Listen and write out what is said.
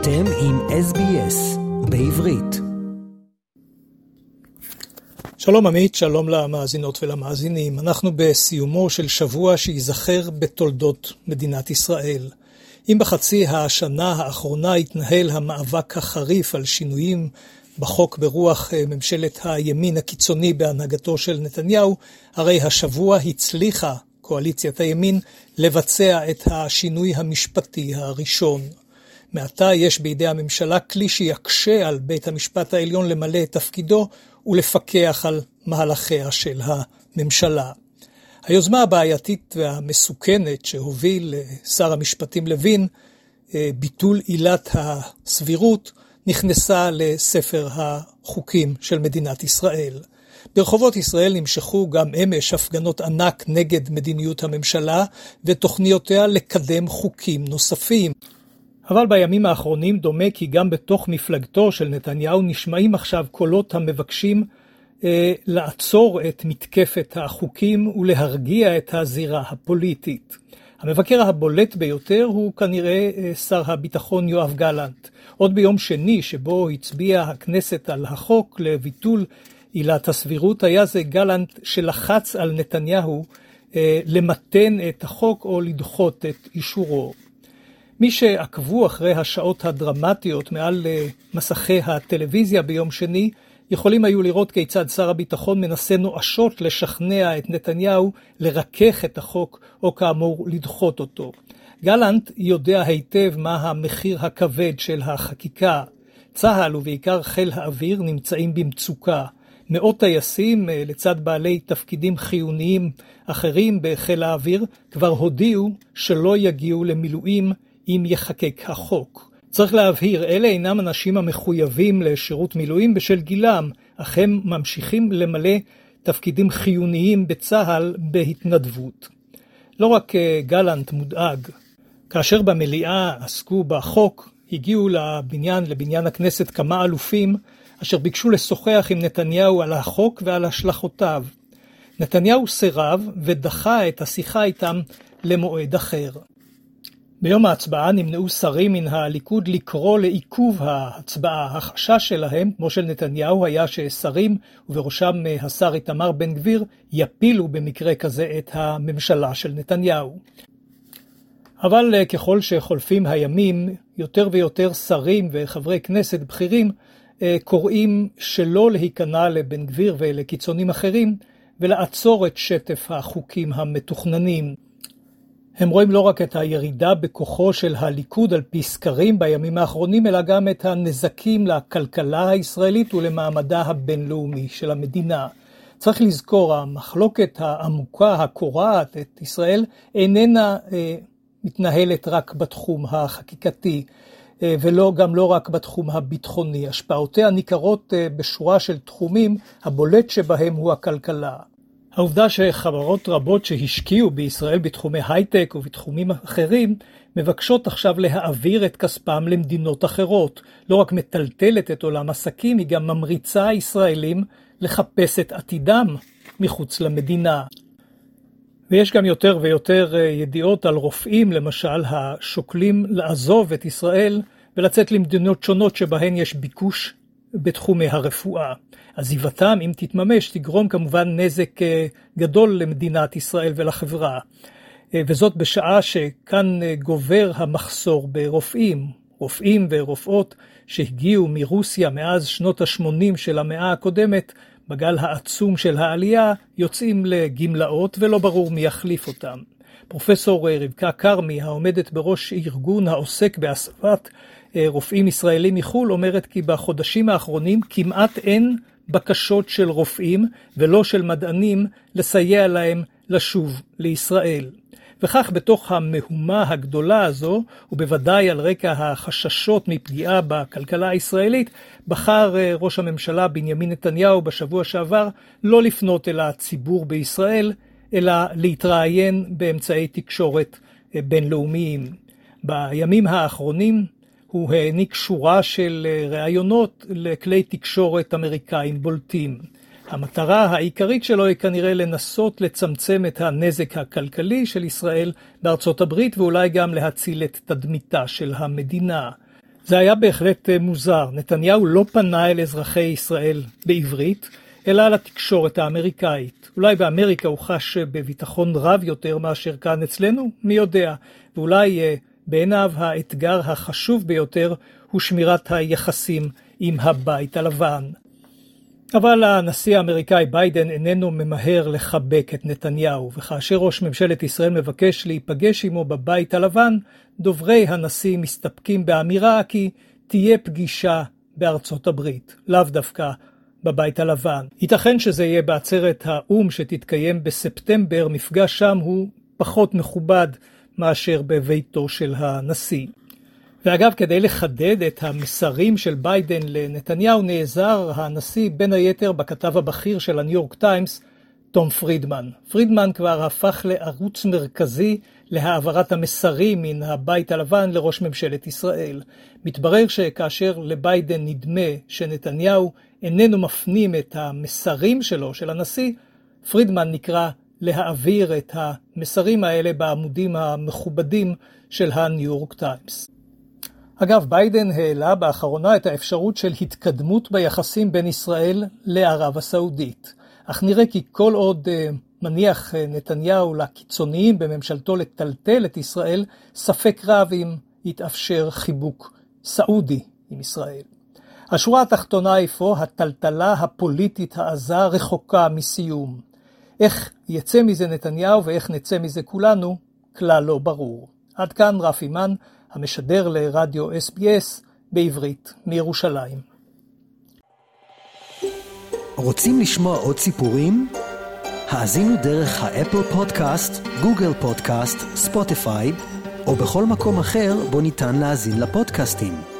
אתם עם SBS בעברית. שלום עמית, שלום למאזינות ולמאזינים. אנחנו בסיומו של שבוע שייזכר בתולדות מדינת ישראל. אם בחצי השנה האחרונה התנהל המאבק החריף על שינויים בחוק ברוח אה, ממשלת הימין הקיצוני בהנהגתו של נתניהו, הרי השבוע הצליחה קואליציית הימין לבצע את השינוי המשפטי הראשון. מעתה יש בידי הממשלה כלי שיקשה על בית המשפט העליון למלא את תפקידו ולפקח על מהלכיה של הממשלה. היוזמה הבעייתית והמסוכנת שהוביל שר המשפטים לוין, אה, ביטול עילת הסבירות, נכנסה לספר החוקים של מדינת ישראל. ברחובות ישראל נמשכו גם אמש הפגנות ענק נגד מדיניות הממשלה ותוכניותיה לקדם חוקים נוספים. אבל בימים האחרונים דומה כי גם בתוך מפלגתו של נתניהו נשמעים עכשיו קולות המבקשים אה, לעצור את מתקפת החוקים ולהרגיע את הזירה הפוליטית. המבקר הבולט ביותר הוא כנראה אה, שר הביטחון יואב גלנט. עוד ביום שני שבו הצביעה הכנסת על החוק לביטול עילת הסבירות, היה זה גלנט שלחץ על נתניהו אה, למתן את החוק או לדחות את אישורו. מי שעקבו אחרי השעות הדרמטיות מעל אה, מסכי הטלוויזיה ביום שני, יכולים היו לראות כיצד שר הביטחון מנסה נואשות לשכנע את נתניהו לרכך את החוק, או כאמור לדחות אותו. גלנט יודע היטב מה המחיר הכבד של החקיקה. צה"ל ובעיקר חיל האוויר נמצאים במצוקה. מאות טייסים, אה, לצד בעלי תפקידים חיוניים אחרים בחיל האוויר, כבר הודיעו שלא יגיעו למילואים אם יחקק החוק. צריך להבהיר, אלה אינם אנשים המחויבים לשירות מילואים בשל גילם, אך הם ממשיכים למלא תפקידים חיוניים בצה"ל בהתנדבות. לא רק אה, גלנט מודאג, כאשר במליאה עסקו בחוק, הגיעו לבניין, לבניין הכנסת, כמה אלופים אשר ביקשו לשוחח עם נתניהו על החוק ועל השלכותיו. נתניהו סירב ודחה את השיחה איתם למועד אחר. ביום ההצבעה נמנעו שרים מן הליכוד לקרוא לעיכוב ההצבעה. החשש שלהם, כמו של נתניהו, היה ששרים, ובראשם השר איתמר בן גביר, יפילו במקרה כזה את הממשלה של נתניהו. אבל ככל שחולפים הימים, יותר ויותר שרים וחברי כנסת בכירים אה, קוראים שלא להיכנע לבן גביר ולקיצונים אחרים, ולעצור את שטף החוקים המתוכננים. הם רואים לא רק את הירידה בכוחו של הליכוד על פי סקרים בימים האחרונים, אלא גם את הנזקים לכלכלה הישראלית ולמעמדה הבינלאומי של המדינה. צריך לזכור, המחלוקת העמוקה הקורעת את ישראל איננה אה, מתנהלת רק בתחום החקיקתי. אה, ולא, גם לא רק בתחום הביטחוני. השפעותיה ניכרות אה, בשורה של תחומים, הבולט שבהם הוא הכלכלה. העובדה שחברות רבות שהשקיעו בישראל בתחומי הייטק ובתחומים אחרים, מבקשות עכשיו להעביר את כספם למדינות אחרות. לא רק מטלטלת את עולם עסקים, היא גם ממריצה ישראלים לחפש את עתידם מחוץ למדינה. ויש גם יותר ויותר אה, ידיעות על רופאים, למשל, השוקלים לעזוב את ישראל ולצאת למדינות שונות שבהן יש ביקוש בתחומי הרפואה. עזיבתם, אם תתממש, תגרום כמובן נזק אה, גדול למדינת ישראל ולחברה. אה, וזאת בשעה שכאן גובר המחסור ברופאים, רופאים ורופאות שהגיעו מרוסיה מאז שנות ה-80 של המאה הקודמת בגל העצום של העלייה יוצאים לגמלאות ולא ברור מי יחליף אותם. פרופסור אה, רבקה כרמי, העומדת בראש ארגון העוסק בהסבת אה, רופאים ישראלים מחו"ל, אומרת כי בחודשים האחרונים כמעט אין בקשות של רופאים ולא של מדענים לסייע להם לשוב לישראל. וכך בתוך המהומה הגדולה הזו, ובוודאי על רקע החששות מפגיעה בכלכלה הישראלית, בחר אה, ראש הממשלה בנימין נתניהו בשבוע שעבר לא לפנות אל הציבור בישראל, אלא להתראיין באמצעי תקשורת אה, בינלאומיים. בימים האחרונים הוא העניק שורה של אה, ראיונות לכלי תקשורת אמריקאים בולטים. המטרה העיקרית שלו היא כנראה לנסות לצמצם את הנזק הכלכלי של ישראל בארצות הברית ואולי גם להציל את תדמיתה של המדינה. זה היה בהחלט אה, מוזר. נתניהו לא פנה אל אזרחי ישראל בעברית, אלא לתקשורת האמריקאית. אולי באמריקה הוא חש בביטחון רב יותר מאשר כאן אצלנו, מי יודע. ואולי אה, בעיניו האתגר החשוב ביותר הוא שמירת היחסים עם הבית הלבן. אבל הנשיא האמריקאי ביידן איננו ממהר לחבק את נתניהו, וכאשר ראש ממשלת ישראל מבקש להיפגש עמו בבית הלבן, דוברי הנשיא מסתפקים באמירה כי תהיה פגישה בארצות הברית, לאו דווקא בבית הלבן. ייתכן שזה יהיה בעצרת האו"ם שתתקיים בספטמבר, מפגש שם הוא פחות מכובד מאשר בביתו של הנשיא. ואגב, כדי לחדד את המסרים של ביידן לנתניהו, נעזר הנשיא בין היתר בכתב הבכיר של הניו יורק טיימס, תום פרידמן. פרידמן כבר הפך לערוץ מרכזי להעברת המסרים מן הבית הלבן לראש ממשלת ישראל. מתברר שכאשר לביידן נדמה שנתניהו איננו מפנים את המסרים שלו, של הנשיא, פרידמן נקרא להעביר את המסרים האלה בעמודים המכובדים של הניו יורק טיימס. אגב, ביידן העלה באחרונה את האפשרות של התקדמות ביחסים בין ישראל לערב הסעודית. אך נראה כי כל עוד uh, מניח uh, נתניהו לקיצוניים בממשלתו לטלטל את ישראל, ספק רב אם יתאפשר חיבוק סעודי עם ישראל. השורה התחתונה אפוא, הטלטלה הפוליטית העזה רחוקה מסיום. איך יצא מזה נתניהו ואיך נצא מזה כולנו, כלל לא ברור. עד כאן רפי מן, המשדר לרדיו SBS בעברית מירושלים. רוצים לשמוע עוד סיפורים? האזינו דרך האפל פודקאסט, גוגל פודקאסט, ספוטיפיי, או בכל מקום אחר בו ניתן להאזין לפודקאסטים.